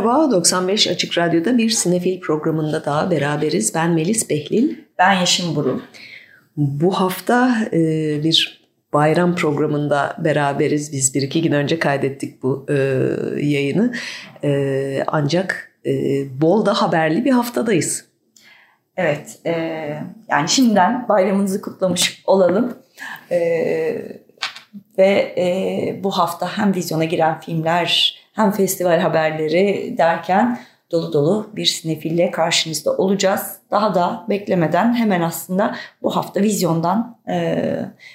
Merhaba, 95 Açık Radyo'da bir sinefil programında daha beraberiz. Ben Melis Behlil. Ben Yeşim Burun. Bu hafta e, bir bayram programında beraberiz. Biz bir iki gün önce kaydettik bu e, yayını. E, ancak e, bol da haberli bir haftadayız. Evet, e, yani şimdiden bayramınızı kutlamış olalım. E, ve e, bu hafta hem vizyona giren filmler hem festival haberleri derken dolu dolu bir sinefille karşınızda olacağız. Daha da beklemeden hemen aslında bu hafta vizyondan e,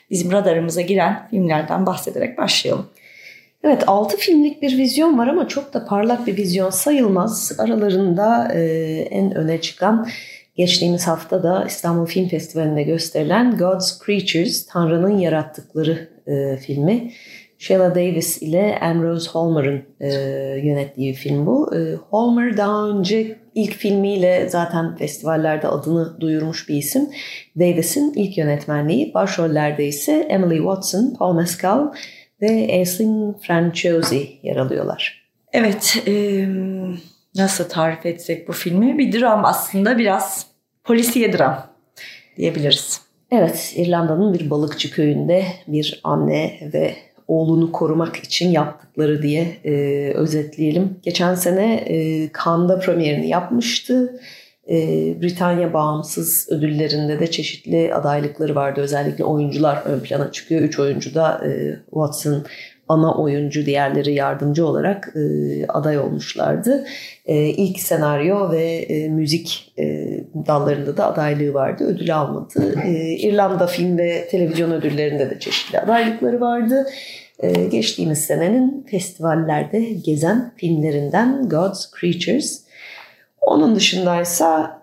bizim radarımıza giren filmlerden bahsederek başlayalım. Evet 6 filmlik bir vizyon var ama çok da parlak bir vizyon sayılmaz. Aralarında e, en öne çıkan geçtiğimiz hafta da İstanbul Film Festivali'nde gösterilen God's Creatures, Tanrı'nın Yarattıkları e, filmi. Sheila Davis ile Ambrose Holmer'ın e, yönettiği film bu. E, Holmer daha önce ilk filmiyle zaten festivallerde adını duyurmuş bir isim. Davis'in ilk yönetmenliği. Başrollerde ise Emily Watson, Paul Mescal ve Aislinn Franciosi yer alıyorlar. Evet, e, nasıl tarif etsek bu filmi? Bir dram aslında biraz polisiye dram diyebiliriz. Evet, İrlanda'nın bir balıkçı köyünde bir anne ve oğlunu korumak için yaptıkları diye e, özetleyelim. Geçen sene e, Cannes'da premierini yapmıştı. E, Britanya bağımsız ödüllerinde de çeşitli adaylıkları vardı. Özellikle oyuncular ön plana çıkıyor. Üç oyuncu da e, Watson ana oyuncu, diğerleri yardımcı olarak e, aday olmuşlardı. E, ilk senaryo ve e, müzik e, dallarında da adaylığı vardı. Ödül almadı. E, İrlanda film ve televizyon ödüllerinde de çeşitli adaylıkları vardı. E, geçtiğimiz senenin festivallerde gezen filmlerinden God's Creatures. Onun dışındaysa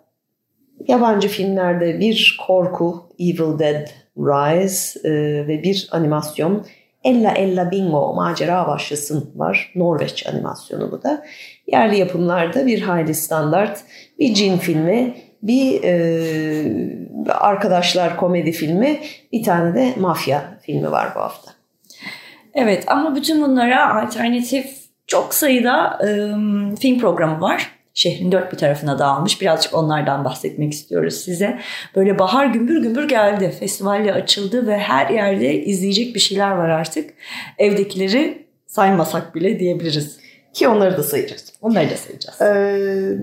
yabancı filmlerde bir korku Evil Dead Rise e, ve bir animasyon Ella Ella Bingo macera başlasın var. Norveç animasyonu bu da. Yerli yapımlarda bir hayli standart bir cin filmi, bir e, arkadaşlar komedi filmi, bir tane de mafya filmi var bu hafta. Evet ama bütün bunlara alternatif çok sayıda e, film programı var şehrin dört bir tarafına dağılmış. Birazcık onlardan bahsetmek istiyoruz size. Böyle bahar gümbür gümbür geldi. Festivalle açıldı ve her yerde izleyecek bir şeyler var artık. Evdekileri saymasak bile diyebiliriz. Ki onları da sayacağız. Onları da sayacağız. Ee,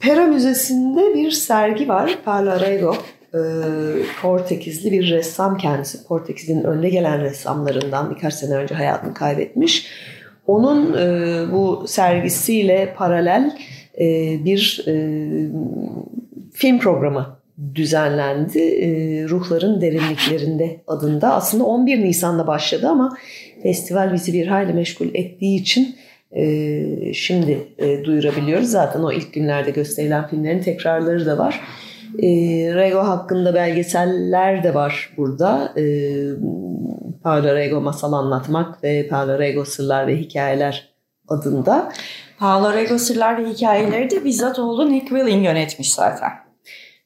Pera Müzesi'nde bir sergi var. Palarego. Ee, Portekizli bir ressam kendisi. Portekiz'in önde gelen ressamlarından birkaç sene önce hayatını kaybetmiş. Onun e, bu sergisiyle paralel bir e, film programı düzenlendi. E, Ruhların Derinliklerinde adında. Aslında 11 Nisan'da başladı ama festival bizi bir hayli meşgul ettiği için şimdi duyurabiliyoruz. Zaten o ilk günlerde gösterilen filmlerin tekrarları da var. Rego hakkında belgeseller de var burada. E, Paulo Rego Masal Anlatmak ve Paulo Rego Sırlar ve Hikayeler adında. Paolo Rego Sırlar ve Hikayeleri de bizzat oğlu Nick Willing yönetmiş zaten.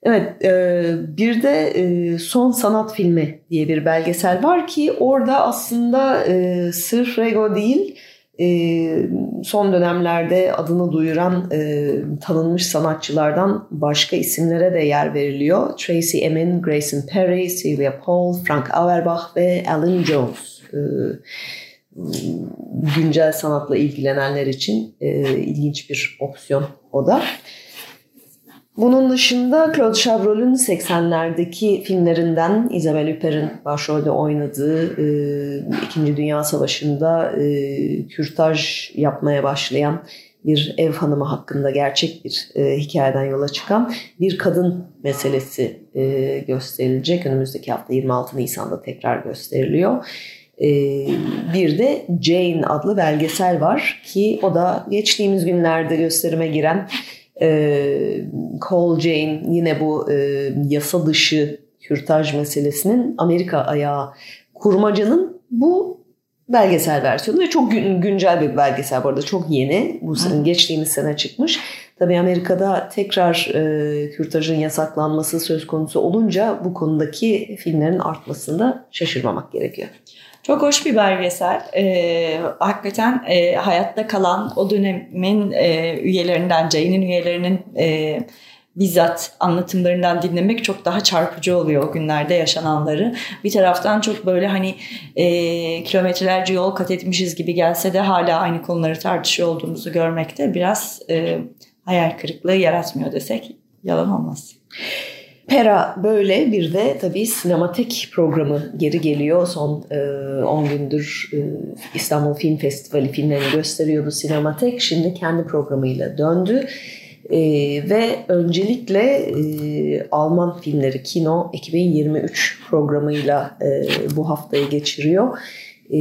Evet, e, bir de e, Son Sanat Filmi diye bir belgesel var ki orada aslında e, sırf Rego değil, son dönemlerde adını duyuran tanınmış sanatçılardan başka isimlere de yer veriliyor. Tracy Emin, Grayson Perry, Sylvia Paul, Frank Auerbach ve Alan Jones güncel sanatla ilgilenenler için e, ilginç bir opsiyon o da. Bunun dışında Claude Chabrol'ün 80'lerdeki filmlerinden Isabelle Huppert'in başrolde oynadığı e, İkinci Dünya Savaşı'nda e, kürtaj yapmaya başlayan bir ev hanımı hakkında gerçek bir e, hikayeden yola çıkan bir kadın meselesi e, gösterilecek. Önümüzdeki hafta 26 Nisan'da tekrar gösteriliyor. E, bir de Jane adlı belgesel var ki o da geçtiğimiz günlerde gösterime giren e, Call Jane yine bu e, yasa dışı kürtaj meselesinin Amerika ayağı kurmacanın bu belgesel versiyonu ve çok gün, güncel bir belgesel bu arada çok yeni. Bu sene, geçtiğimiz sene çıkmış. Tabii Amerika'da tekrar e, kürtajın yasaklanması söz konusu olunca bu konudaki filmlerin artmasında şaşırmamak gerekiyor. Çok hoş bir belgesel. Ee, hakikaten e, hayatta kalan o dönemin e, üyelerinden, Jane'in üyelerinin e, bizzat anlatımlarından dinlemek çok daha çarpıcı oluyor o günlerde yaşananları. Bir taraftan çok böyle hani e, kilometrelerce yol kat etmişiz gibi gelse de hala aynı konuları tartışıyor olduğumuzu görmekte biraz e, hayal kırıklığı yaratmıyor desek yalan olmaz. Pera böyle bir de tabii sinematek programı geri geliyor. Son 10 e, gündür e, İstanbul Film Festivali filmlerini gösteriyordu sinematek. Şimdi kendi programıyla döndü. E, ve öncelikle e, Alman filmleri Kino 2023 programıyla e, bu haftayı geçiriyor. E,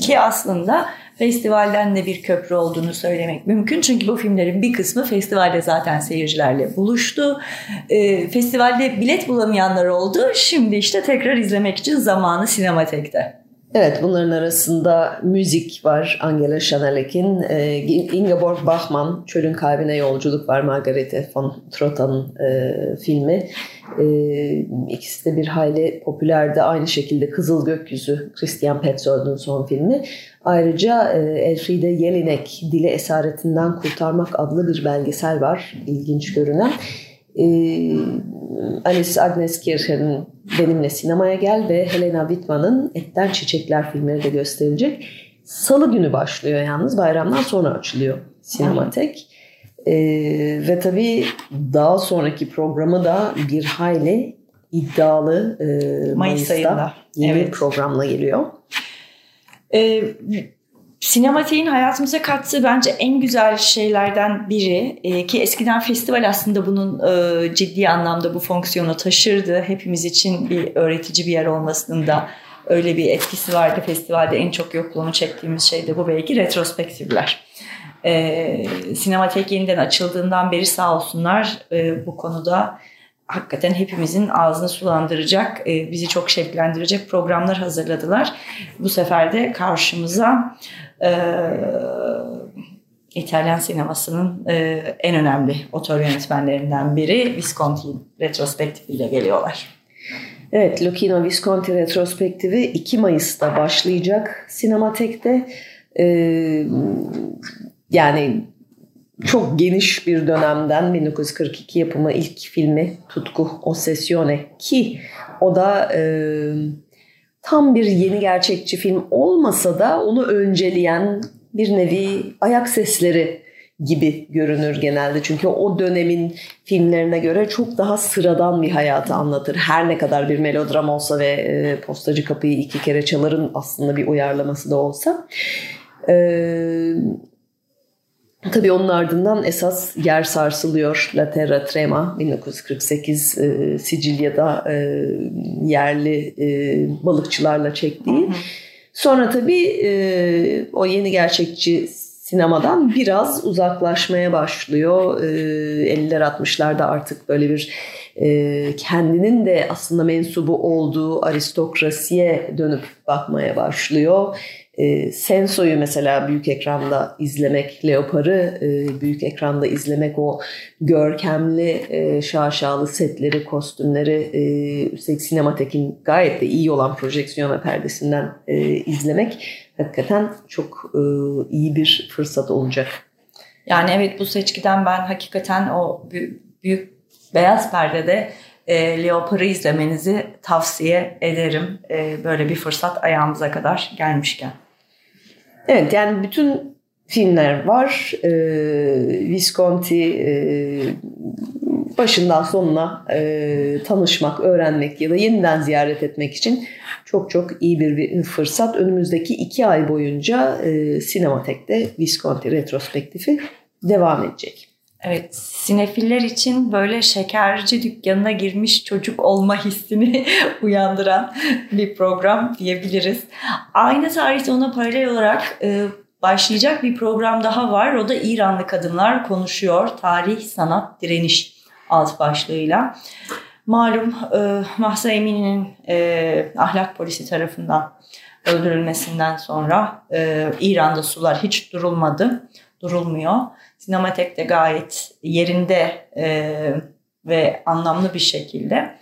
Ki aslında festivalden de bir köprü olduğunu söylemek mümkün. Çünkü bu filmlerin bir kısmı festivalde zaten seyircilerle buluştu. E, festivalde bilet bulamayanlar oldu. Şimdi işte tekrar izlemek için zamanı sinematekte. Evet bunların arasında müzik var Angela Schanelek'in, e, Ingeborg Bachmann Çölün Kalbine Yolculuk var Margarete von Trotta'nın e, filmi. E, ikisi de bir hayli popülerdi. Aynı şekilde Kızıl Gökyüzü Christian Petzold'un son filmi. Ayrıca e, Elfriede Jelinek Dili Esaretinden Kurtarmak adlı bir belgesel var ilginç görünen. E, Alice Agnes Kircher'in Benimle Sinemaya Gel ve Helena Wittmann'ın Etten Çiçekler filmleri de gösterilecek. Salı günü başlıyor yalnız bayramdan sonra açılıyor sinematek. Ee, ve tabii daha sonraki programı da bir hayli iddialı e, Mayıs Mayıs'ta ayında. yeni evet. programla geliyor. Ee, Sinematiğin hayatımıza kattığı bence en güzel şeylerden biri e, ki eskiden festival aslında bunun e, ciddi anlamda bu fonksiyonu taşırdı. Hepimiz için bir öğretici bir yer olmasının da öyle bir etkisi vardı. Festivalde en çok yokluğunu çektiğimiz şey de bu belki retrospektifler. E, sinematek yeniden açıldığından beri sağ olsunlar e, bu konuda hakikaten hepimizin ağzını sulandıracak, e, bizi çok şevklendirecek programlar hazırladılar. Bu sefer de karşımıza İtalyan sinemasının e, en önemli otor yönetmenlerinden biri Visconti retrospektifiyle geliyorlar. Evet, Lucchino Visconti retrospektifi 2 Mayıs'ta başlayacak Sinematek'te. Ee, yani çok geniş bir dönemden 1942 yapımı ilk filmi Tutku Ossessione ki o da e, tam bir yeni gerçekçi film olmasa da onu önceleyen bir nevi ayak sesleri gibi görünür genelde. Çünkü o dönemin filmlerine göre çok daha sıradan bir hayatı anlatır. Her ne kadar bir melodram olsa ve e, postacı kapıyı iki kere çaların aslında bir uyarlaması da olsa. Ee, Tabii onun ardından esas yer sarsılıyor. La Terra Trema 1948 e, Sicilya'da e, yerli e, balıkçılarla çektiği. Sonra tabii e, o yeni gerçekçi sinemadan biraz uzaklaşmaya başlıyor. E, 50'ler 60'larda artık böyle bir e, kendinin de aslında mensubu olduğu aristokrasiye dönüp bakmaya başlıyor e, Senso'yu mesela büyük ekranda izlemek, Leopar'ı e, büyük ekranda izlemek, o görkemli e, şaşalı setleri, kostümleri, e, üstelik sinematekin gayet de iyi olan projeksiyon ve perdesinden e, izlemek hakikaten çok e, iyi bir fırsat olacak. Yani evet bu seçkiden ben hakikaten o büyük, beyaz perdede e, Leopar'ı izlemenizi tavsiye ederim. E, böyle bir fırsat ayağımıza kadar gelmişken. Evet yani bütün filmler var. E, Visconti e, başından sonuna e, tanışmak, öğrenmek ya da yeniden ziyaret etmek için çok çok iyi bir, fırsat. Önümüzdeki iki ay boyunca e, Sinematek'te Visconti retrospektifi devam edecek. Evet, sinefiller için böyle şekerci dükkanına girmiş çocuk olma hissini uyandıran bir program diyebiliriz. Aynı tarihte ona paralel olarak e, başlayacak bir program daha var. O da İranlı Kadınlar Konuşuyor. Tarih, Sanat, Direniş alt başlığıyla. Malum e, Mahsa Emini'nin e, ahlak polisi tarafından öldürülmesinden sonra e, İran'da sular hiç durulmadı, durulmuyor. Sinematek de gayet yerinde e, ve anlamlı bir şekilde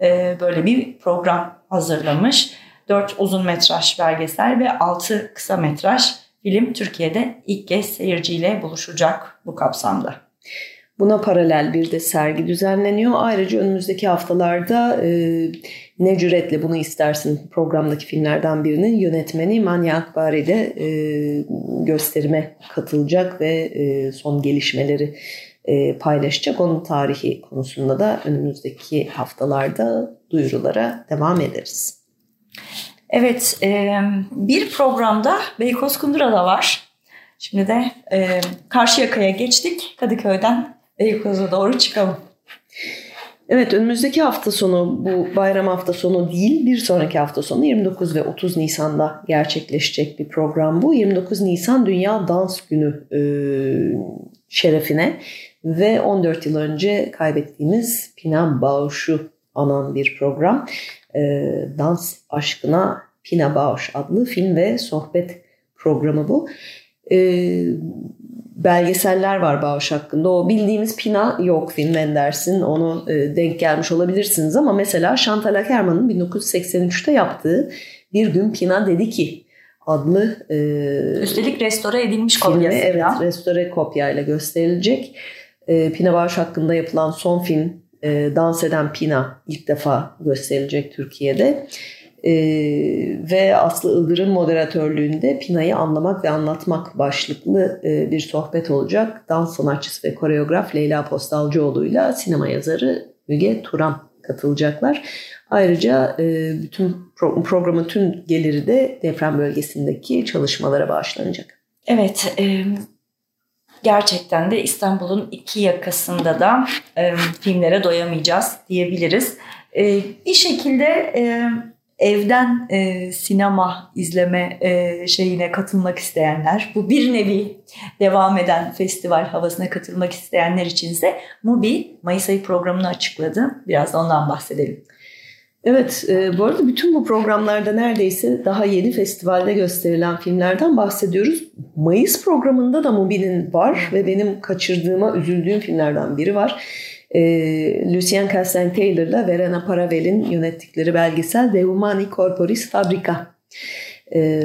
e, böyle bir program hazırlamış. Dört uzun metraj belgesel ve altı kısa metraj film Türkiye'de ilk kez seyirciyle buluşacak bu kapsamda. Buna paralel bir de sergi düzenleniyor. Ayrıca önümüzdeki haftalarda e, Ne Cüretle Bunu istersin programdaki filmlerden birinin yönetmeni Manya Akbari de e, gösterime katılacak ve e, son gelişmeleri e, paylaşacak. Onun tarihi konusunda da önümüzdeki haftalarda duyurulara devam ederiz. Evet, e, bir programda Beykoz Kundura'da var. Şimdi de e, Karşıyaka'ya geçtik. Kadıköy'den Beykoz'a doğru çıkalım. Evet önümüzdeki hafta sonu bu bayram hafta sonu değil bir sonraki hafta sonu 29 ve 30 Nisan'da gerçekleşecek bir program bu. 29 Nisan Dünya Dans Günü e, şerefine ve 14 yıl önce kaybettiğimiz Pina Bausch'u anan bir program. E, dans aşkına Pina Bausch adlı film ve sohbet programı bu. E, belgeseller var Bausch hakkında. O bildiğimiz Pina yok Wim Wenders'in. Onu e, denk gelmiş olabilirsiniz ama mesela Chantal Ackerman'ın 1983'te yaptığı Bir Gün Pina dedi ki adlı e, Üstelik restore edilmiş kopyası. Evet restore kopyayla gösterilecek. E, Pina Bausch hakkında yapılan son film e, Dans Eden Pina ilk defa gösterilecek Türkiye'de. E, ve Aslı Ildır'ın moderatörlüğünde Pina'yı anlamak ve anlatmak başlıklı e, bir sohbet olacak. Dans sanatçısı ve koreograf Leyla Postalcıoğlu ile sinema yazarı Müge Turan katılacaklar. Ayrıca e, bütün pro- programın tüm geliri de deprem bölgesindeki çalışmalara bağışlanacak. Evet, e, gerçekten de İstanbul'un iki yakasında da e, filmlere doyamayacağız diyebiliriz. E, bir şekilde e, evden e, sinema izleme e, şeyine katılmak isteyenler, bu bir nevi devam eden festival havasına katılmak isteyenler içinse Mubi Mayıs ayı programını açıkladı. Biraz da ondan bahsedelim. Evet, e, bu arada bütün bu programlarda neredeyse daha yeni festivalde gösterilen filmlerden bahsediyoruz. Mayıs programında da Mubi'nin var ve benim kaçırdığıma üzüldüğüm filmlerden biri var. E, Lucien Castan Taylor'la Verena Paravel'in yönettikleri belgesel De Humani Corporis Fabrica. E,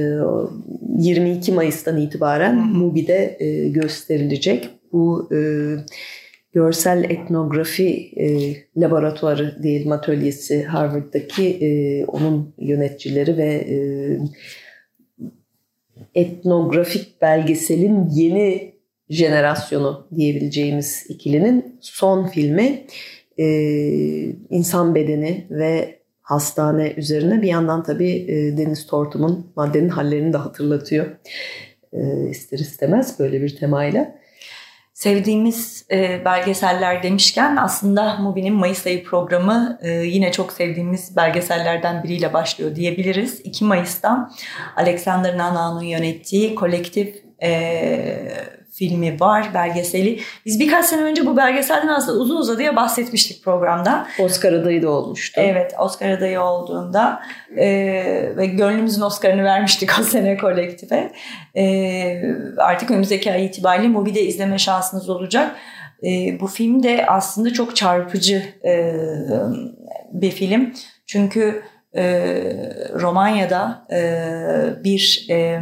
22 Mayıs'tan itibaren Mubi'de e, gösterilecek. Bu e, görsel etnografi e, laboratuvarı diyelim atölyesi Harvard'daki e, onun yöneticileri ve e, etnografik belgeselin yeni jenerasyonu diyebileceğimiz ikilinin son filmi e, insan bedeni ve hastane üzerine bir yandan tabii e, Deniz Tortum'un maddenin hallerini de hatırlatıyor. E, ister istemez böyle bir temayla. Sevdiğimiz e, belgeseller demişken aslında Mubi'nin Mayıs ayı programı e, yine çok sevdiğimiz belgesellerden biriyle başlıyor diyebiliriz. 2 Mayıs'ta Alexander Nana'nın yönettiği kolektif e, filmi var, belgeseli. Biz birkaç sene önce bu belgeselden aslında uzun uzadıya bahsetmiştik programda. Oscar adayı da olmuştu. Evet, Oscar adayı olduğunda e, ve gönlümüzün Oscar'ını vermiştik o sene kolektife. E, artık önümüzdeki ay itibariyle Mubi'de izleme şansınız olacak. E, bu film de aslında çok çarpıcı e, bir film. Çünkü e, Romanya'da e, bir... E,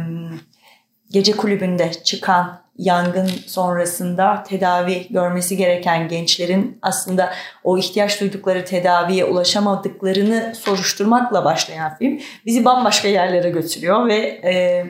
gece kulübünde çıkan yangın sonrasında tedavi görmesi gereken gençlerin aslında o ihtiyaç duydukları tedaviye ulaşamadıklarını soruşturmakla başlayan film bizi bambaşka yerlere götürüyor ve e,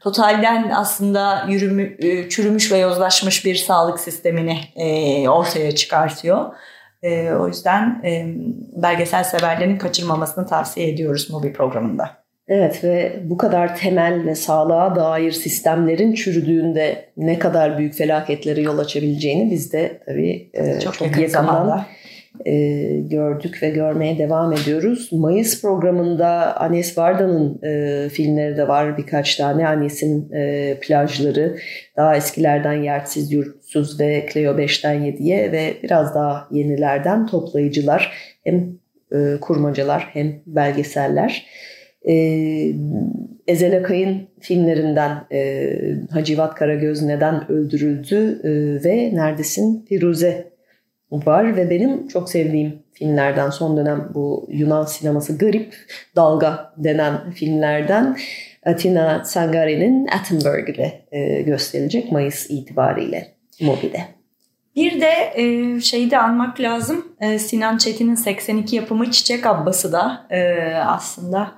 totalden aslında yürümü, e, çürümüş ve yozlaşmış bir sağlık sistemini e, ortaya çıkartıyor. E, o yüzden e, belgesel severlerin kaçırmamasını tavsiye ediyoruz Mubi programında. Evet ve bu kadar temel ve sağlığa dair sistemlerin çürüdüğünde ne kadar büyük felaketlere yol açabileceğini biz de tabii e, çok, çok yakın yakından zamanda. e, gördük ve görmeye devam ediyoruz. Mayıs programında Anes Varda'nın e, filmleri de var birkaç tane. Anes'in e, plajları, daha eskilerden Yertsiz Yurtsuz ve Cleo 5'ten 7'ye ve biraz daha yenilerden toplayıcılar. Hem e, kurmacalar hem belgeseller. E, Ezel Akay'ın filmlerinden e, Hacivat Karagöz neden öldürüldü e, ve Neredesin Firuze var ve benim çok sevdiğim filmlerden son dönem bu Yunan sineması Garip Dalga denen filmlerden Atina Sangari'nin Attenberg'de e, gösterilecek Mayıs itibariyle Mobi'de. Bir de e, şeyi de anmak lazım. E, Sinan Çetin'in 82 yapımı Çiçek Abbası da e, aslında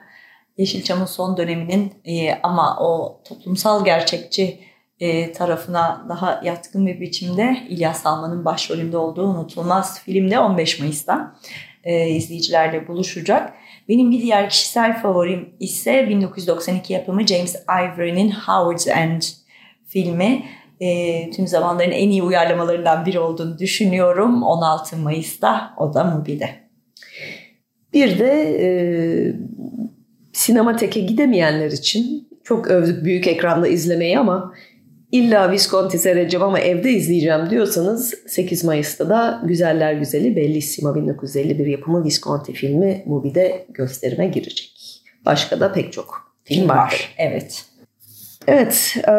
Yeşilçam'ın son döneminin e, ama o toplumsal gerçekçi e, tarafına daha yatkın bir biçimde İlyas Salman'ın başrolünde olduğu unutulmaz filmde 15 Mayıs'ta e, izleyicilerle buluşacak. Benim bir diğer kişisel favorim ise 1992 yapımı James Ivory'nin Howard's End filmi. E, tüm zamanların en iyi uyarlamalarından biri olduğunu düşünüyorum. 16 Mayıs'ta o da Mubi'de. Bir de e, sinemateke gidemeyenler için çok övdük büyük ekranda izlemeyi ama illa Visconti seyredeceğim ama evde izleyeceğim diyorsanız 8 Mayıs'ta da Güzeller Güzeli Bellissima 1951 yapımı Visconti filmi Mubi'de gösterime girecek. Başka da pek çok film var. var. Evet. Evet. E,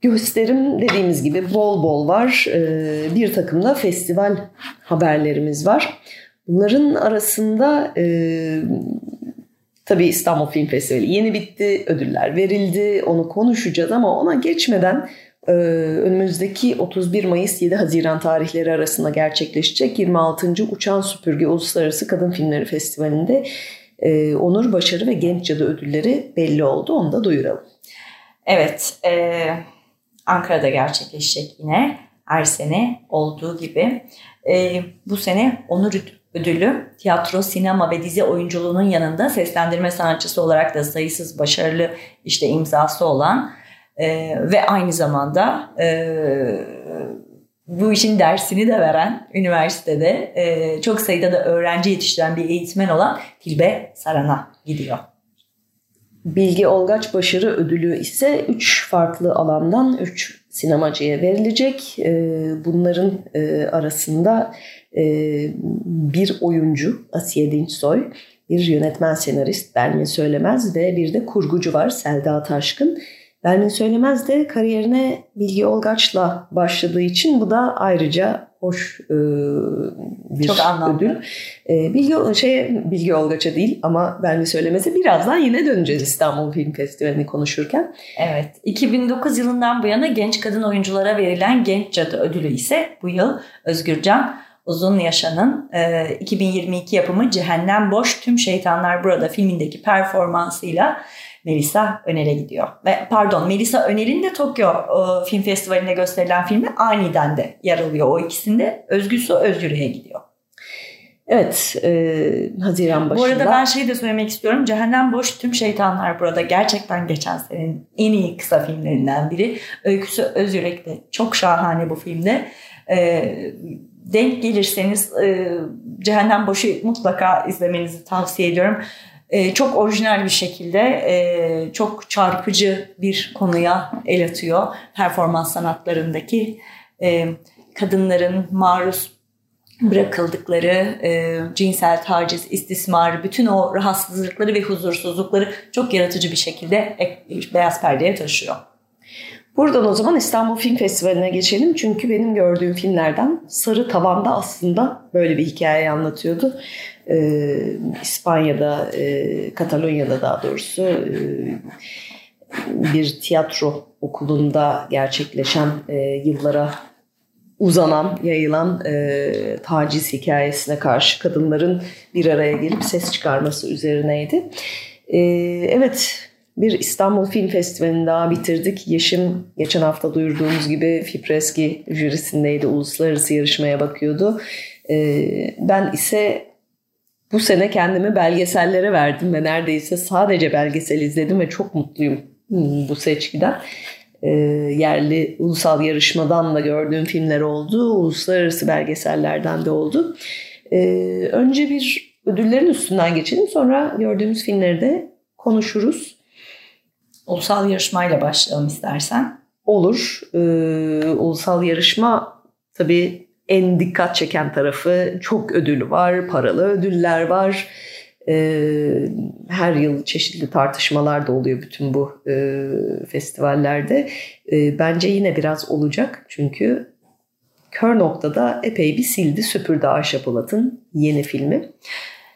gösterim dediğimiz gibi bol bol var. E, bir takım da festival haberlerimiz var. Bunların arasında e, Tabii İstanbul Film Festivali yeni bitti, ödüller verildi, onu konuşacağız ama ona geçmeden e, önümüzdeki 31 Mayıs 7 Haziran tarihleri arasında gerçekleşecek 26. Uçan Süpürge Uluslararası Kadın Filmleri Festivali'nde e, Onur, Başarı ve Genç Cadı ödülleri belli oldu. Onu da duyuralım. Evet, e, Ankara'da gerçekleşecek yine her sene olduğu gibi. E, bu sene Onur ödülü tiyatro, sinema ve dizi oyunculuğunun yanında seslendirme sanatçısı olarak da sayısız başarılı işte imzası olan e, ve aynı zamanda e, bu işin dersini de veren üniversitede e, çok sayıda da öğrenci yetiştiren bir eğitmen olan Tilbe Saran'a gidiyor. Bilgi Olgaç Başarı Ödülü ise 3 farklı alandan 3 sinemacıya verilecek. E, bunların e, arasında bir oyuncu Asiye Dinçsoy, bir yönetmen senarist Bermin Söylemez ve bir de kurgucu var Selda Taşkın. Bermin Söylemez de kariyerine Bilgi Olgaç'la başladığı için bu da ayrıca hoş e, bir Çok ödül. E, Bilgi şey Bilgi Olgaç'a değil ama Bermin Söylemez'e birazdan yine döneceğiz İstanbul Film Festivali'ni konuşurken. Evet. 2009 yılından bu yana genç kadın oyunculara verilen Genç Cadı ödülü ise bu yıl Özgürcan Uzun Yaşan'ın e, 2022 yapımı Cehennem Boş Tüm Şeytanlar Burada filmindeki performansıyla Melisa Önel'e gidiyor. Ve pardon Melisa Önel'in de Tokyo e, Film Festivali'nde gösterilen filmi aniden de yer alıyor. O ikisinde Özgür Su Özgür'e gidiyor. Evet, e, Haziran başında. Bu arada ben şey de söylemek istiyorum. Cehennem Boş Tüm Şeytanlar burada gerçekten geçen senenin en iyi kısa filmlerinden biri. Öyküsü Özyürek de çok şahane bu filmde. E, denk gelirseniz e, Cehennem Boşu mutlaka izlemenizi tavsiye ediyorum. E, çok orijinal bir şekilde e, çok çarpıcı bir konuya el atıyor. Performans sanatlarındaki e, kadınların maruz bırakıldıkları e, cinsel taciz, istismar, bütün o rahatsızlıkları ve huzursuzlukları çok yaratıcı bir şekilde beyaz perdeye taşıyor. Buradan o zaman İstanbul Film Festivali'ne geçelim. Çünkü benim gördüğüm filmlerden Sarı Tavan'da aslında böyle bir hikaye anlatıyordu. Ee, İspanya'da, e, Katalonya'da daha doğrusu e, bir tiyatro okulunda gerçekleşen e, yıllara uzanan, yayılan e, taciz hikayesine karşı kadınların bir araya gelip ses çıkarması üzerineydi. E, evet, bir İstanbul Film Festivali'ni daha bitirdik. Yeşim geçen hafta duyurduğumuz gibi Fipreski jürisindeydi. Uluslararası yarışmaya bakıyordu. Ee, ben ise bu sene kendimi belgesellere verdim ve neredeyse sadece belgesel izledim ve çok mutluyum hmm, bu seçkiden. E, yerli ulusal yarışmadan da gördüğüm filmler oldu, uluslararası belgesellerden de oldu. E, önce bir ödüllerin üstünden geçelim sonra gördüğümüz filmleri de konuşuruz. Ulusal yarışmayla başlayalım istersen. Olur. Ee, ulusal yarışma tabii en dikkat çeken tarafı çok ödül var, paralı ödüller var. Ee, her yıl çeşitli tartışmalar da oluyor bütün bu e, festivallerde. E, bence yine biraz olacak çünkü kör noktada epey bir sildi süpürdü Ayşe Polat'ın yeni filmi.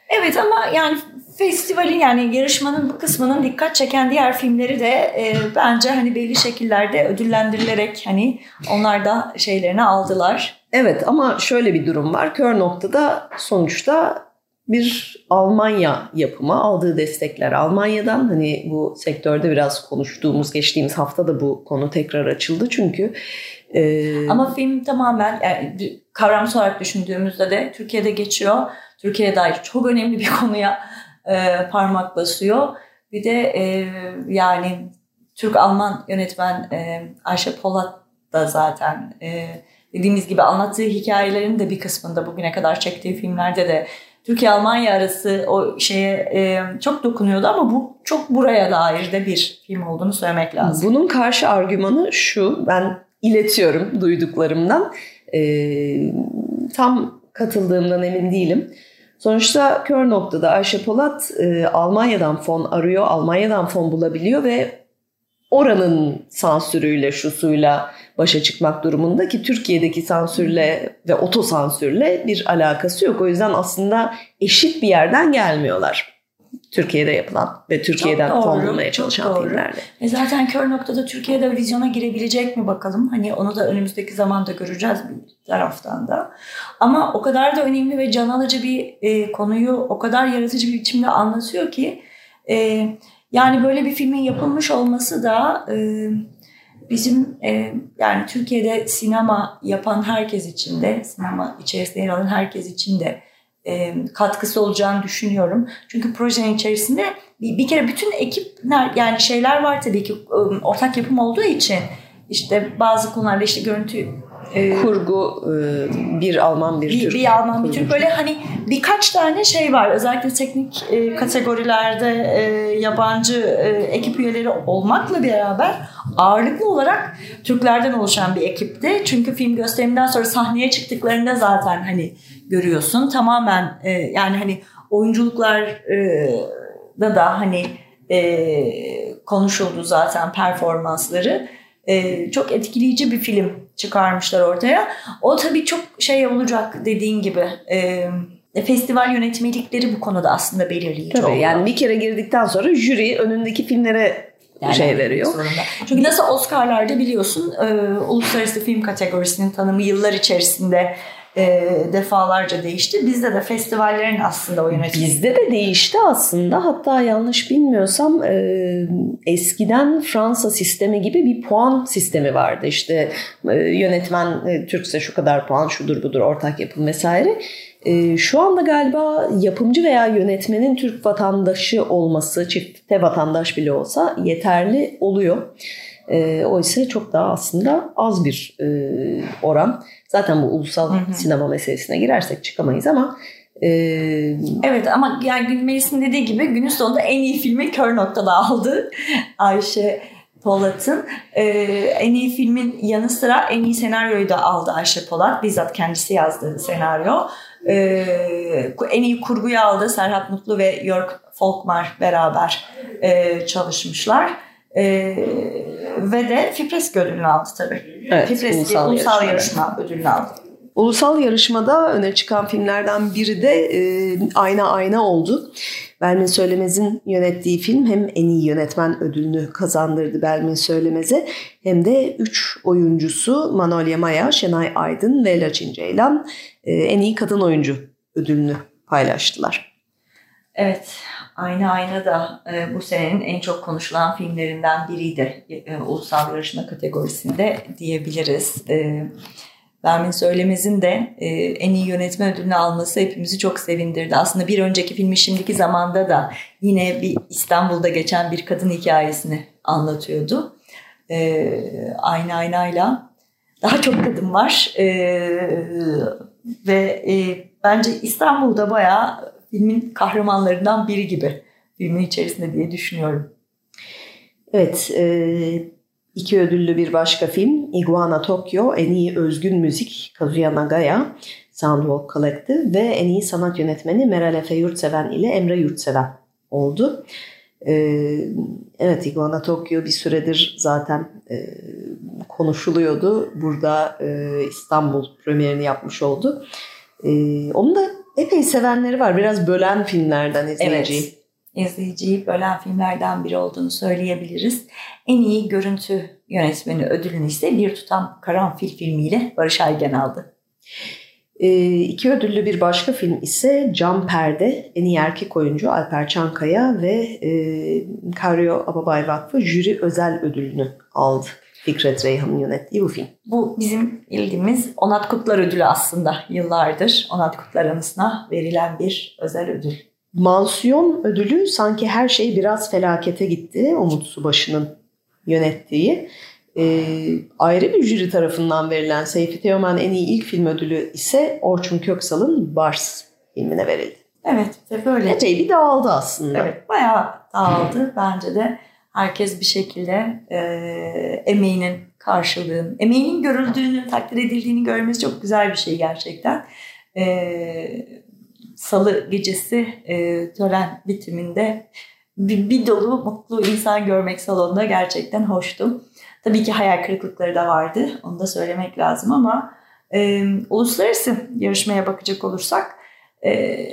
Evet ama yani festivalin yani yarışmanın bu kısmının dikkat çeken diğer filmleri de e, bence hani belli şekillerde ödüllendirilerek hani onlar da şeylerini aldılar. Evet ama şöyle bir durum var. Kör noktada sonuçta bir Almanya yapımı aldığı destekler Almanya'dan hani bu sektörde biraz konuştuğumuz geçtiğimiz hafta da bu konu tekrar açıldı çünkü e... ama film tamamen yani kavramsal olarak düşündüğümüzde de Türkiye'de geçiyor Türkiye'ye dair çok önemli bir konuya e, parmak basıyor. Bir de e, yani Türk-Alman yönetmen e, Ayşe Polat da zaten e, dediğimiz gibi anlattığı hikayelerin de bir kısmında bugüne kadar çektiği filmlerde de Türkiye-Almanya arası o şeye e, çok dokunuyordu ama bu çok buraya dair de bir film olduğunu söylemek lazım. Bunun karşı argümanı şu, ben iletiyorum duyduklarımdan. E, tam katıldığımdan emin değilim. Sonuçta kör noktada Ayşe Polat e, Almanya'dan fon arıyor, Almanya'dan fon bulabiliyor ve oranın sansürüyle, şusuyla başa çıkmak durumunda ki Türkiye'deki sansürle ve otosansürle bir alakası yok. O yüzden aslında eşit bir yerden gelmiyorlar. Türkiye'de yapılan ve Türkiye'den fon bulmaya çalışan doğru. filmlerle. E zaten kör noktada Türkiye'de vizyona girebilecek mi bakalım? Hani onu da önümüzdeki zamanda göreceğiz bir taraftan da. Ama o kadar da önemli ve can alıcı bir e, konuyu o kadar yaratıcı bir biçimde anlatıyor ki e, yani böyle bir filmin yapılmış olması da e, bizim e, yani Türkiye'de sinema yapan herkes için de sinema içerisinde yer alan herkes için de e, katkısı olacağını düşünüyorum. Çünkü projenin içerisinde bir, bir kere bütün ekipler yani şeyler var tabii ki ortak yapım olduğu için işte bazı konularda işte görüntü e, kurgu e, bir Alman bir, bir Türk. Bir Alman bir Türk böyle hani birkaç tane şey var özellikle teknik e, kategorilerde e, yabancı e, ekip üyeleri olmakla beraber ağırlıklı olarak Türklerden oluşan bir ekipti. Çünkü film gösteriminden sonra sahneye çıktıklarında zaten hani görüyorsun. Tamamen e, yani hani oyunculuklar e, da da hani e, konuşuldu zaten performansları. E, çok etkileyici bir film çıkarmışlar ortaya. O tabii çok şey olacak dediğin gibi. E, festival yönetmelikleri bu konuda aslında belirleyici Tabii oluyor. yani bir kere girdikten sonra jüri önündeki filmlere yani şey veriyor. Zorunda. Çünkü nasıl Oscar'larda biliyorsun e, uluslararası film kategorisinin tanımı yıllar içerisinde e, defalarca değişti. Bizde de festivallerin aslında o yönetimi. Bizde de değişti aslında. Hatta yanlış bilmiyorsam e, eskiden Fransa sistemi gibi bir puan sistemi vardı. İşte e, yönetmen e, Türkse şu kadar puan, şudur budur, ortak yapım vesaire. E, şu anda galiba yapımcı veya yönetmenin Türk vatandaşı olması, çifte vatandaş bile olsa yeterli oluyor. E, oysa çok daha aslında az bir e, oran. Zaten bu ulusal hı hı. sinema meselesine girersek çıkamayız ama e, Evet ama yani Melis'in dediği gibi günün sonunda en iyi filmi kör noktada aldı Ayşe Polat'ın. Ee, en iyi filmin yanı sıra en iyi senaryoyu da aldı Ayşe Polat. Bizzat kendisi yazdı senaryo. Ee, en iyi kurguyu aldı Serhat Mutlu ve York Folkmar beraber e, çalışmışlar. Ee, ve de Fipresk ödülünü aldı tabii. Evet, Fipresk ulusal, ulusal yarışma, yarışma ödülünü aldı. Ulusal yarışmada öne çıkan filmlerden biri de e, Ayna Ayna oldu. Belmin Söylemez'in yönettiği film hem en iyi yönetmen ödülünü kazandırdı Belmin Söylemez'e hem de 3 oyuncusu Manolya Maya, Şenay Aydın ve Laçin Ceylan e, en iyi kadın oyuncu ödülünü paylaştılar. Evet, Ayna Ayna da e, bu senenin en çok konuşulan filmlerinden biriydi. E, ulusal yarışma kategorisinde diyebiliriz. E, Bermin Söylemez'in de e, en iyi yönetmen ödülünü alması hepimizi çok sevindirdi. Aslında bir önceki filmi Şimdiki Zamanda da yine bir İstanbul'da geçen bir kadın hikayesini anlatıyordu. E, aynı aynayla daha çok kadın var e, ve e, bence İstanbul'da bayağı filmin kahramanlarından biri gibi filmin içerisinde diye düşünüyorum. Evet, e, iki ödüllü bir başka film Iguana Tokyo en iyi özgün müzik Kazuya Nagaya Soundwalk Collective ve en iyi sanat yönetmeni Meral Efe Yurtseven ile Emre Yurtseven oldu. Ee, evet Iguana Tokyo bir süredir zaten e, konuşuluyordu. Burada e, İstanbul premierini yapmış oldu. E, onun da epey sevenleri var. Biraz bölen filmlerden izleyiciyi. Evet izleyiciyi bölen filmlerden biri olduğunu söyleyebiliriz. En iyi görüntü yönetmeni ödülünü ise Bir Tutam Karanfil filmiyle Barış Aygen aldı. E, iki ödüllü bir başka film ise Cam Perde, en iyi erkek oyuncu Alper Çankaya ve e, Karyo Ababay Vakfı jüri özel ödülünü aldı. Fikret Reyhan'ın yönettiği bu film. Bu bizim bildiğimiz Onat Kutlar ödülü aslında yıllardır Onat Kutlar anısına verilen bir özel ödül. Mansiyon ödülü sanki her şey biraz felakete gitti. Umut Subaşı'nın yönettiği. Ee, ayrı bir jüri tarafından verilen Seyfi Teoman en iyi ilk film ödülü ise Orçun Köksal'ın Bars filmine verildi. Evet ve böyle. Epey bir dağıldı aslında. Evet bayağı dağıldı. Bence de herkes bir şekilde e, emeğinin karşılığını, emeğinin görüldüğünü, takdir edildiğini görmesi çok güzel bir şey gerçekten. E, Salı gecesi e, tören bitiminde bir, bir dolu mutlu insan görmek salonda gerçekten hoştu. Tabii ki hayal kırıklıkları da vardı. Onu da söylemek lazım ama e, uluslararası yarışmaya bakacak olursak e,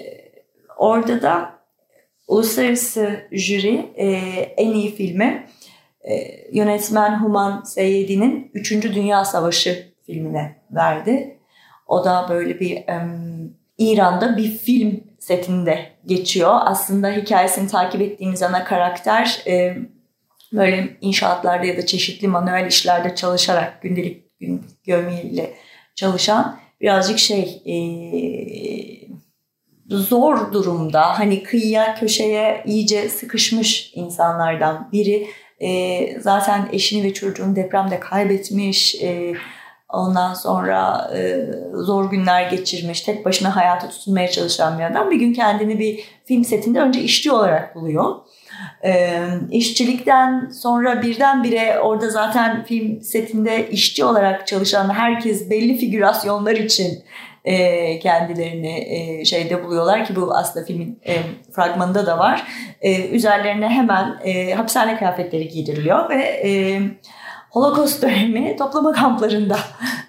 orada da uluslararası jüri e, en iyi filmi e, yönetmen Human Seyyedi'nin 3. Dünya Savaşı filmine verdi. O da böyle bir e, İran'da bir film setinde geçiyor. Aslında hikayesini takip ettiğimiz ana karakter e, böyle inşaatlarda ya da çeşitli manuel işlerde çalışarak gündelik gün gömleğiyle çalışan birazcık şey e, zor durumda hani kıyıya köşeye iyice sıkışmış insanlardan biri. E, zaten eşini ve çocuğunu depremde kaybetmiş. E, Ondan sonra e, zor günler geçirmiş, tek başına hayata tutunmaya çalışan bir adam bir gün kendini bir film setinde önce işçi olarak buluyor. E, işçilikten sonra birdenbire orada zaten film setinde işçi olarak çalışan herkes belli figürasyonlar için e, kendilerini e, şeyde buluyorlar ki bu aslında filmin e, fragmanında da var. E, üzerlerine hemen e, hapishane kıyafetleri giydiriliyor ve e, Holocaust dönemi toplama kamplarında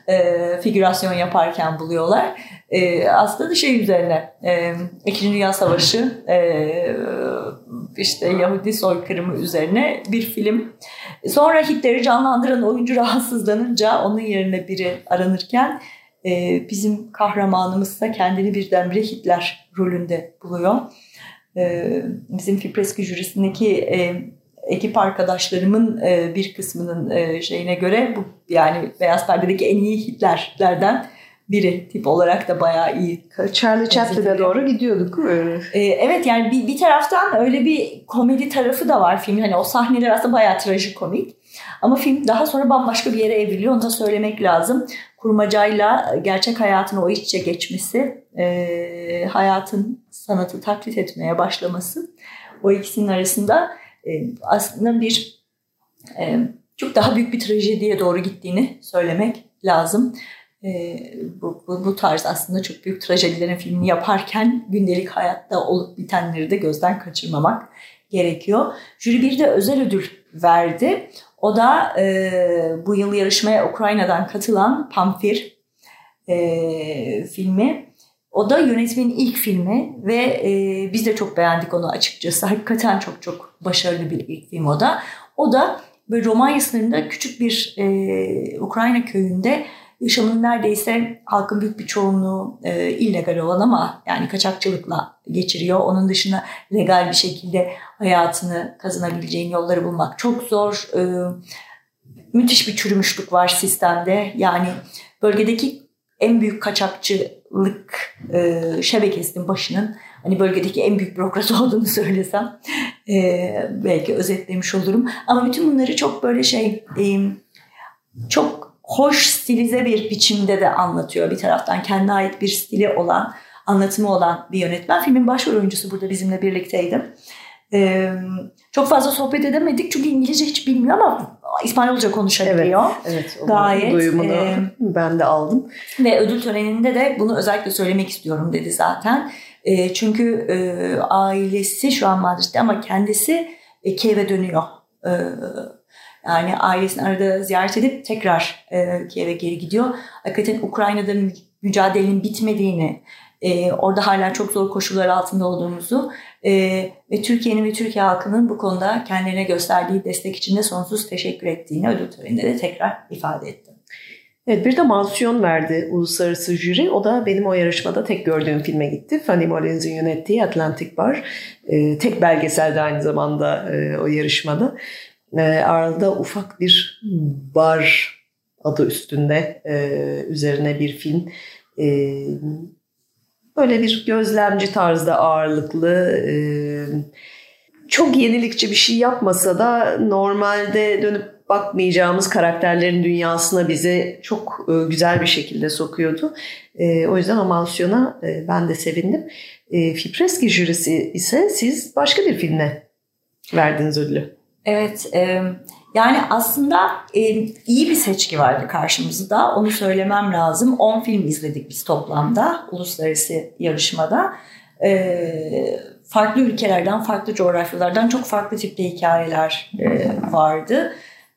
e, figürasyon yaparken buluyorlar. E, aslında da şey üzerine e, İkinci Dünya Savaşı e, işte Yahudi soykırımı üzerine bir film. Sonra Hitler'i canlandıran oyuncu rahatsızlanınca onun yerine biri aranırken e, bizim kahramanımız da kendini birdenbire Hitler rolünde buluyor. E, bizim Fipreski jürisindeki e, ekip arkadaşlarımın e, bir kısmının e, şeyine göre bu yani Beyaz Perde'deki en iyi hitlerlerden biri tip olarak da bayağı iyi. Charlie Chaplin'e doğru gidiyorduk. Ee, evet yani bir, bir taraftan öyle bir komedi tarafı da var film. Hani o sahneler aslında bayağı trajikomik. Ama film daha sonra bambaşka bir yere evriliyor. Onu da söylemek lazım. Kurmacayla gerçek hayatın o iç içe geçmesi, e, hayatın sanatı taklit etmeye başlaması o ikisinin arasında e, aslında bir e, çok daha büyük bir trajediye doğru gittiğini söylemek lazım. E, bu, bu, bu tarz aslında çok büyük trajedilerin filmini yaparken gündelik hayatta olup bitenleri de gözden kaçırmamak gerekiyor. Jüri bir de özel ödül verdi. O da e, bu yıl yarışmaya Ukrayna'dan katılan Pamfir e, filmi. O da yönetmenin ilk filmi ve e, biz de çok beğendik onu açıkçası. Hakikaten çok çok başarılı bir ilk film o da. O da böyle Romanya sınırında küçük bir e, Ukrayna köyünde yaşamının neredeyse halkın büyük bir çoğunluğu e, illegal olan ama yani kaçakçılıkla geçiriyor. Onun dışında legal bir şekilde hayatını kazanabileceğin yolları bulmak çok zor. E, müthiş bir çürümüşlük var sistemde. Yani bölgedeki en büyük kaçakçılık e, şebekesinin başının hani bölgedeki en büyük bürokrat olduğunu söylesem e, belki özetlemiş olurum. Ama bütün bunları çok böyle şey e, çok hoş stilize bir biçimde de anlatıyor bir taraftan. Kendine ait bir stili olan, anlatımı olan bir yönetmen. Filmin başrol oyuncusu burada bizimle birlikteydi. Ee, çok fazla sohbet edemedik çünkü İngilizce hiç bilmiyor ama İspanyolca konuşabiliyor. Evet, evet Gayet. Duyumunu e, ben de aldım. Ve ödül töreninde de bunu özellikle söylemek istiyorum dedi zaten. E, çünkü e, ailesi şu an Madrid'de ama kendisi e, Kiev'e dönüyor. E, yani ailesini arada ziyaret edip tekrar e, Kiev'e geri gidiyor. Hakikaten Ukrayna'da mücadelenin bitmediğini, e, orada hala çok zor koşullar altında olduğumuzu e, ve Türkiye'nin ve Türkiye halkının bu konuda kendilerine gösterdiği destek için de sonsuz teşekkür ettiğini ödül töreninde de tekrar ifade etti. Evet bir de mansiyon verdi uluslararası jüri. O da benim o yarışmada tek gördüğüm filme gitti. Fanny Mollins'in yönettiği Atlantic Bar. E, tek belgeselde aynı zamanda e, o yarışmada. E, arada ufak bir bar adı üstünde e, üzerine bir film. E, böyle bir gözlemci tarzda ağırlıklı e, çok yenilikçi bir şey yapmasa da normalde dönüp bakmayacağımız karakterlerin dünyasına bizi çok e, güzel bir şekilde sokuyordu. E, o yüzden Amalsiyon'a e, ben de sevindim. E, Fipreski jürisi ise siz başka bir filmle verdiniz ödülü. Evet, e, yani aslında e, iyi bir seçki vardı karşımızda. Onu söylemem lazım. 10 film izledik biz toplamda uluslararası yarışmada. E, farklı ülkelerden, farklı coğrafyalardan çok farklı tipte hikayeler e, vardı.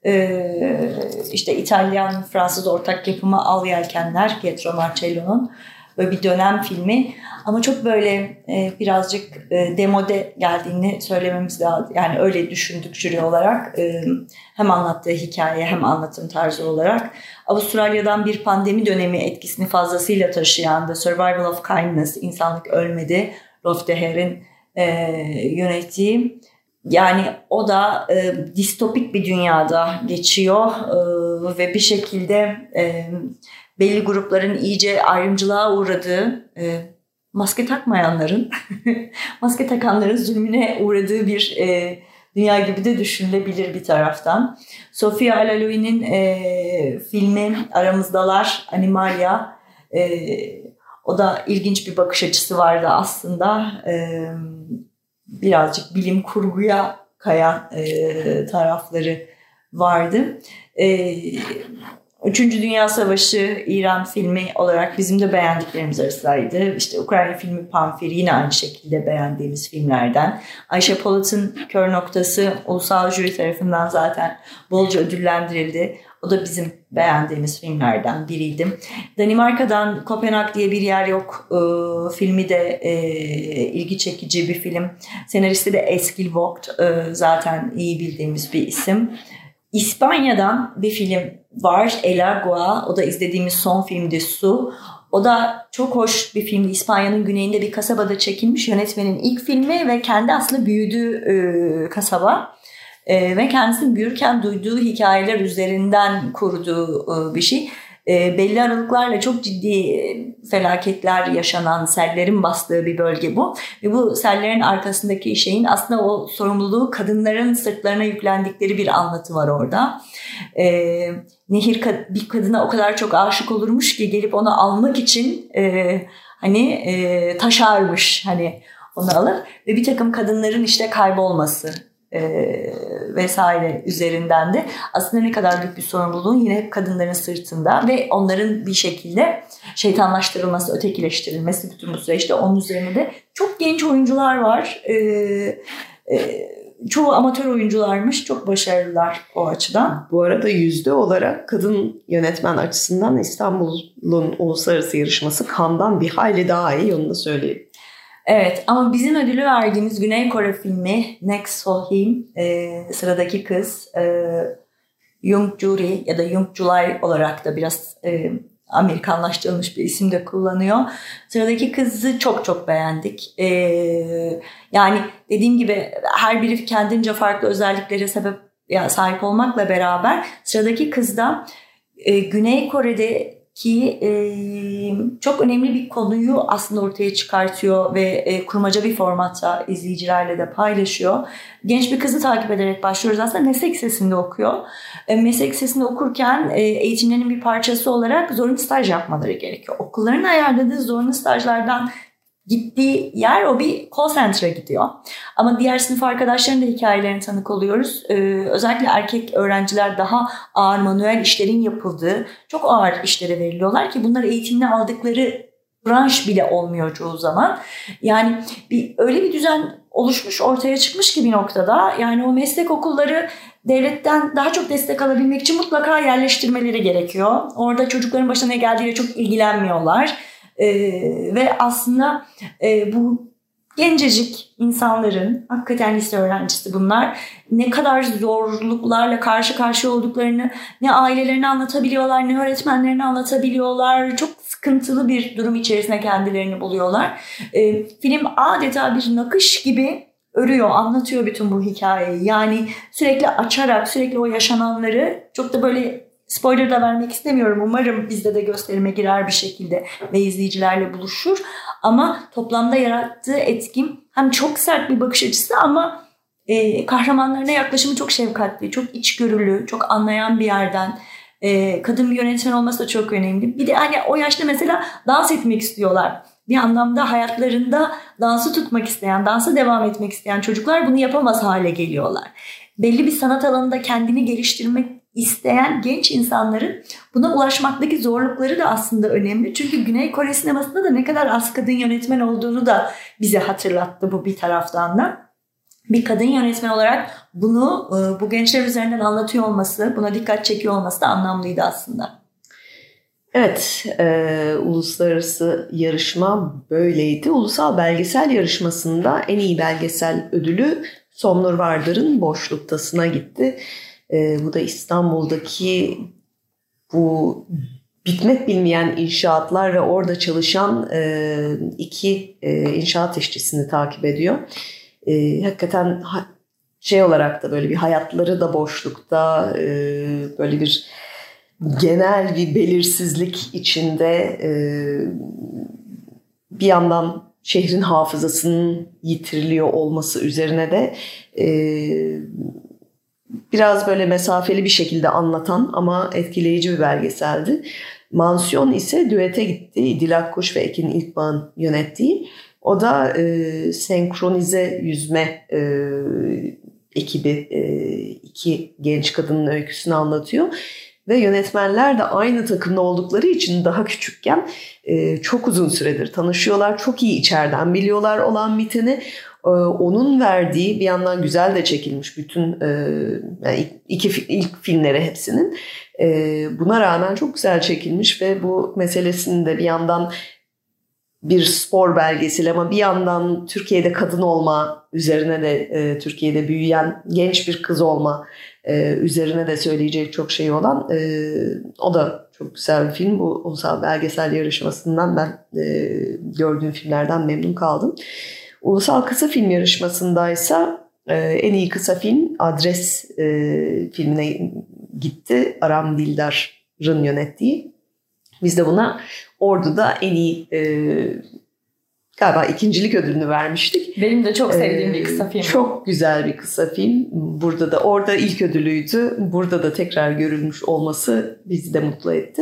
Ee, işte İtalyan Fransız ortak yapımı Al Yelkenler Pietro Marcello'nun böyle bir dönem filmi ama çok böyle e, birazcık e, demode geldiğini söylememiz lazım. Yani öyle düşündük jüri olarak. E, hem anlattığı hikaye hem anlatım tarzı olarak. Avustralya'dan bir pandemi dönemi etkisini fazlasıyla taşıyan The Survival of Kindness, İnsanlık Ölmedi, Rolf Deher'in e, yönettiği yani o da e, distopik bir dünyada geçiyor e, ve bir şekilde e, belli grupların iyice ayrımcılığa uğradığı, e, maske takmayanların, maske takanların zulmüne uğradığı bir e, dünya gibi de düşünülebilir bir taraftan. Sofia Alaloy'nin e, filmi Aramızdalar, Animalia, e, o da ilginç bir bakış açısı vardı aslında. Evet birazcık bilim kurguya kayan e, tarafları vardı. E, Üçüncü Dünya Savaşı İran filmi olarak bizim de beğendiklerimiz arasındaydı. İşte Ukrayna filmi Pamfir yine aynı şekilde beğendiğimiz filmlerden. Ayşe Polat'ın Kör Noktası ulusal jüri tarafından zaten bolca ödüllendirildi. O da bizim beğendiğimiz filmlerden biriydi. Danimarka'dan Kopenhag diye bir yer yok. E, filmi de e, ilgi çekici bir film. Senaristi de Eskil Vogt. E, zaten iyi bildiğimiz bir isim. İspanya'dan bir film var. El Agua. O da izlediğimiz son filmdi Su. O da çok hoş bir filmdi. İspanya'nın güneyinde bir kasabada çekilmiş. Yönetmenin ilk filmi ve kendi aslında büyüdüğü e, kasaba. E, ve kendisinin büyürken duyduğu hikayeler üzerinden kurduğu e, bir şey. E, belli aralıklarla çok ciddi e, felaketler yaşanan sellerin bastığı bir bölge bu. Ve bu sellerin arkasındaki şeyin aslında o sorumluluğu kadınların sırtlarına yüklendikleri bir anlatı var orada. E, Nehir bir kadına o kadar çok aşık olurmuş ki gelip onu almak için e, hani e, taşarmış hani onu alır ve bir takım kadınların işte kaybolması e, vesaire üzerinden de aslında ne kadar büyük bir sorumluluğun yine hep kadınların sırtında ve onların bir şekilde şeytanlaştırılması, ötekileştirilmesi bütün bu süreçte onun üzerinde de çok genç oyuncular var. E, e, çoğu amatör oyuncularmış. Çok başarılılar o açıdan. Bu arada yüzde olarak kadın yönetmen açısından İstanbul'un uluslararası yarışması Kan'dan bir hayli daha iyi onu da söyleyeyim. Evet ama bizim ödülü verdiğimiz Güney Kore filmi Next Sohim e, sıradaki kız e, Jung Juri ya da Jung Julay olarak da biraz e, Amerikanlaştırılmış bir isim de kullanıyor. Sıradaki kızı çok çok beğendik. Ee, yani dediğim gibi her biri kendince farklı özelliklere sebep ya sahip olmakla beraber sıradaki kızda e, Güney Kore'de ki e, çok önemli bir konuyu aslında ortaya çıkartıyor ve e, kurmaca bir formatta izleyicilerle de paylaşıyor. Genç bir kızı takip ederek başlıyoruz aslında meslek lisesinde okuyor. E, meslek lisesinde okurken e, eğitimlerinin bir parçası olarak zorunlu staj yapmaları gerekiyor. Okulların ayarladığı zorunlu stajlardan gittiği yer o bir call center'a gidiyor. Ama diğer sınıf arkadaşlarının da hikayelerine tanık oluyoruz. Ee, özellikle erkek öğrenciler daha ağır manuel işlerin yapıldığı çok ağır işlere veriliyorlar ki bunlar eğitimini aldıkları branş bile olmuyor çoğu zaman. Yani bir öyle bir düzen oluşmuş ortaya çıkmış ki bir noktada yani o meslek okulları devletten daha çok destek alabilmek için mutlaka yerleştirmeleri gerekiyor. Orada çocukların başına ne geldiğiyle çok ilgilenmiyorlar e, ve aslında e, bu gencecik insanların, hakikaten lise öğrencisi bunlar, ne kadar zorluklarla karşı karşıya olduklarını ne ailelerine anlatabiliyorlar, ne öğretmenlerine anlatabiliyorlar. Çok sıkıntılı bir durum içerisinde kendilerini buluyorlar. E, film adeta bir nakış gibi örüyor, anlatıyor bütün bu hikayeyi. Yani sürekli açarak, sürekli o yaşananları çok da böyle spoiler da vermek istemiyorum. Umarım bizde de gösterime girer bir şekilde ve izleyicilerle buluşur. Ama toplamda yarattığı etkim hem çok sert bir bakış açısı ama e, kahramanlarına yaklaşımı çok şefkatli, çok içgörülü, çok anlayan bir yerden. E, kadın bir yönetmen olması da çok önemli. Bir de hani o yaşta mesela dans etmek istiyorlar. Bir anlamda hayatlarında dansı tutmak isteyen, dansa devam etmek isteyen çocuklar bunu yapamaz hale geliyorlar. Belli bir sanat alanında kendini geliştirmek isteyen genç insanların buna ulaşmaktaki zorlukları da aslında önemli. Çünkü Güney Kore sinemasında da ne kadar az kadın yönetmen olduğunu da bize hatırlattı bu bir taraftan da. Bir kadın yönetmen olarak bunu e, bu gençler üzerinden anlatıyor olması, buna dikkat çekiyor olması da anlamlıydı aslında. Evet, e, uluslararası yarışma böyleydi. Ulusal belgesel yarışmasında en iyi belgesel ödülü Somnur Vardar'ın Boşluktasına gitti. E, bu da İstanbul'daki bu bitmek bilmeyen inşaatlar ve orada çalışan e, iki e, inşaat işçisini takip ediyor. E, hakikaten ha, şey olarak da böyle bir hayatları da boşlukta e, böyle bir genel bir belirsizlik içinde e, bir yandan şehrin hafızasının yitiriliyor olması üzerine de e, biraz böyle mesafeli bir şekilde anlatan ama etkileyici bir belgeseldi. Mansiyon ise düete gitti. Dilak Kuş ve Ekin İlkbağ'ın yönettiği. O da e, senkronize yüzme e, ekibi e, iki genç kadının öyküsünü anlatıyor. Ve yönetmenler de aynı takımda oldukları için daha küçükken e, çok uzun süredir tanışıyorlar. Çok iyi içeriden biliyorlar olan biteni. Ee, onun verdiği bir yandan güzel de çekilmiş bütün e, yani iki ilk filmleri hepsinin. E, buna rağmen çok güzel çekilmiş ve bu meselesini de bir yandan bir spor belgesel ama bir yandan Türkiye'de kadın olma üzerine de e, Türkiye'de büyüyen genç bir kız olma üzerine de söyleyecek çok şey olan o da çok güzel bir film. Bu ulusal belgesel yarışmasından ben gördüğüm filmlerden memnun kaldım. Ulusal Kısa Film Yarışması'ndaysa e, en iyi kısa film Adres e, filmine gitti. Aram Dildar'ın yönettiği. Biz de buna Ordu'da en iyi e, galiba ikincilik ödülünü vermiştik. Benim de çok sevdiğim ee, bir kısa film. Çok güzel bir kısa film. Burada da orada ilk ödülüydü. Burada da tekrar görülmüş olması bizi de mutlu etti.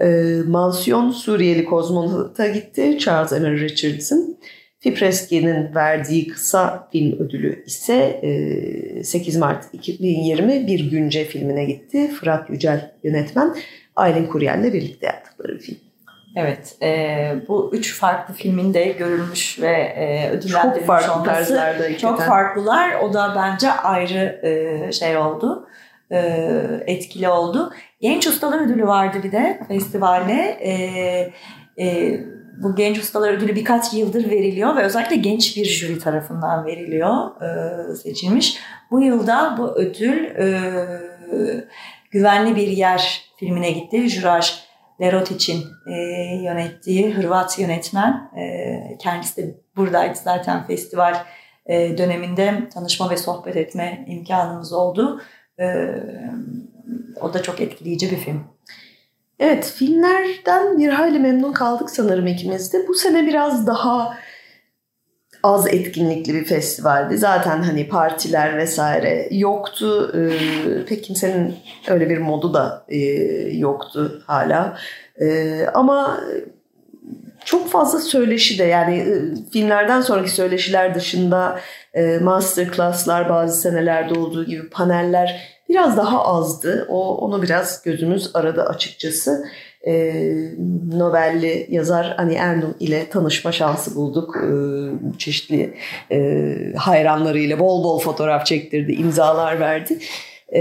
Ee, Mansiyon Suriyeli kozmonota gitti. Charles Emmer Richardson. Fipreski'nin verdiği kısa film ödülü ise 8 Mart 2020 Bir Günce filmine gitti. Fırat Yücel yönetmen Aylin Kuryel'le birlikte yaptıkları film. Evet, e, bu üç farklı filmin de görülmüş ve e, ödüllendirilmiş çok farklı olması tarzlarda çok farklılar. O da bence ayrı e, şey oldu, e, etkili oldu. Genç Ustalar Ödülü vardı bir de festivalde. E, e, bu genç ustalar ödülü birkaç yıldır veriliyor ve özellikle genç bir jüri tarafından veriliyor, e, seçilmiş. Bu yılda bu ödül e, Güvenli Bir Yer filmine gitti. Juraj Lerotic'in e, yönettiği Hırvat yönetmen. E, kendisi de buradaydı zaten festival e, döneminde tanışma ve sohbet etme imkanımız oldu. E, o da çok etkileyici bir film. Evet filmlerden bir hayli memnun kaldık sanırım ikimiz de. Bu sene biraz daha az etkinlikli bir festivaldi. Zaten hani partiler vesaire yoktu. Ee, pek kimsenin öyle bir modu da e, yoktu hala. Ee, ama çok fazla söyleşi de yani e, filmlerden sonraki söyleşiler dışında e, masterclasslar bazı senelerde olduğu gibi paneller biraz daha azdı. O onu biraz gözümüz aradı açıkçası. E, Nobel'li yazar Ani Ernum ile tanışma şansı bulduk. E, çeşitli e, hayranlarıyla bol bol fotoğraf çektirdi, imzalar verdi. Ee,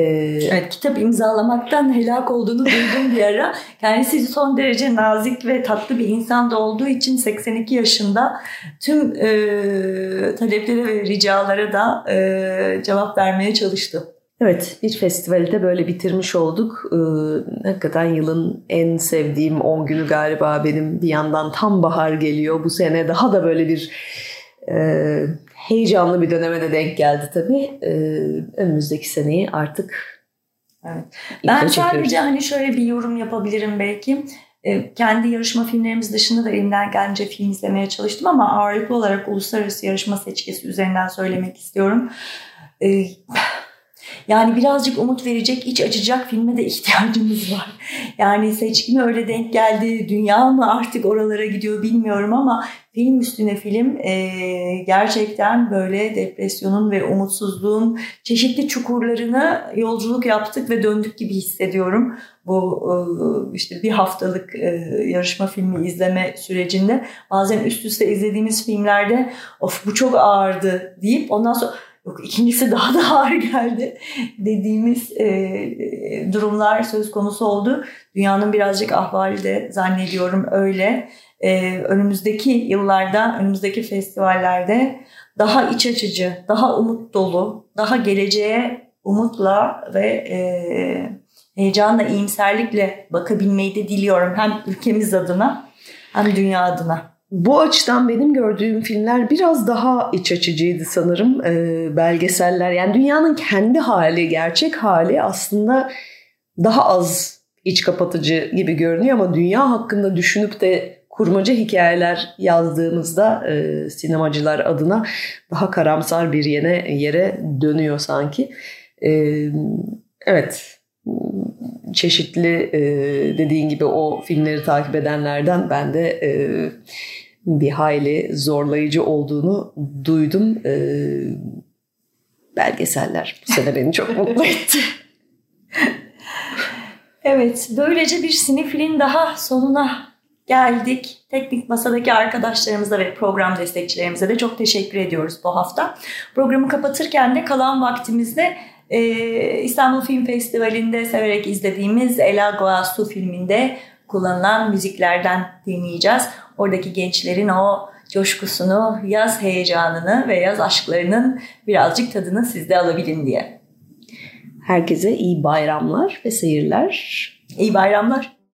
evet kitap imzalamaktan helak olduğunu duydum bir ara. Kendisi son derece nazik ve tatlı bir insan da olduğu için 82 yaşında tüm e, taleplere ve ricalara da e, cevap vermeye çalıştı. Evet bir festivali de böyle bitirmiş olduk. Ee, hakikaten yılın en sevdiğim 10 günü galiba benim bir yandan tam bahar geliyor. Bu sene daha da böyle bir e, heyecanlı bir döneme de denk geldi tabii. Ee, önümüzdeki seneyi artık Evet. Ben sadece hani şöyle bir yorum yapabilirim belki. Ee, kendi yarışma filmlerimiz dışında da elimden gelince film izlemeye çalıştım ama ağırlıklı olarak uluslararası yarışma seçkisi üzerinden söylemek istiyorum. Ee, yani birazcık umut verecek, iç açacak filme de ihtiyacımız var. Yani seçkime öyle denk geldi, dünya mı artık oralara gidiyor bilmiyorum ama film üstüne film e, gerçekten böyle depresyonun ve umutsuzluğun çeşitli çukurlarına yolculuk yaptık ve döndük gibi hissediyorum. Bu e, işte bir haftalık e, yarışma filmi izleme sürecinde bazen üst üste izlediğimiz filmlerde of bu çok ağırdı deyip ondan sonra Yok ikincisi daha da ağır geldi dediğimiz e, durumlar söz konusu oldu. Dünyanın birazcık ahvali de zannediyorum öyle. E, önümüzdeki yıllarda, önümüzdeki festivallerde daha iç açıcı, daha umut dolu, daha geleceğe umutla ve e, heyecanla, iyimserlikle bakabilmeyi de diliyorum. Hem ülkemiz adına hem dünya adına. Bu açıdan benim gördüğüm filmler biraz daha iç açıcıydı sanırım. E, belgeseller yani dünyanın kendi hali, gerçek hali aslında daha az iç kapatıcı gibi görünüyor ama dünya hakkında düşünüp de kurmaca hikayeler yazdığımızda e, sinemacılar adına daha karamsar bir yene yere dönüyor sanki. E, evet çeşitli e, dediğin gibi o filmleri takip edenlerden ben de e, bir hayli zorlayıcı olduğunu duydum. Ee, belgeseller bu sene beni çok mutlu etti. evet, böylece bir sinifilin daha sonuna geldik. Teknik masadaki arkadaşlarımıza ve program destekçilerimize de çok teşekkür ediyoruz bu hafta. Programı kapatırken de kalan vaktimizde e, İstanbul Film Festivali'nde severek izlediğimiz Ela Goasu filminde kullanılan müziklerden dinleyeceğiz. Oradaki gençlerin o coşkusunu, yaz heyecanını ve yaz aşklarının birazcık tadını sizde alabilin diye. Herkese iyi bayramlar ve seyirler. İyi bayramlar.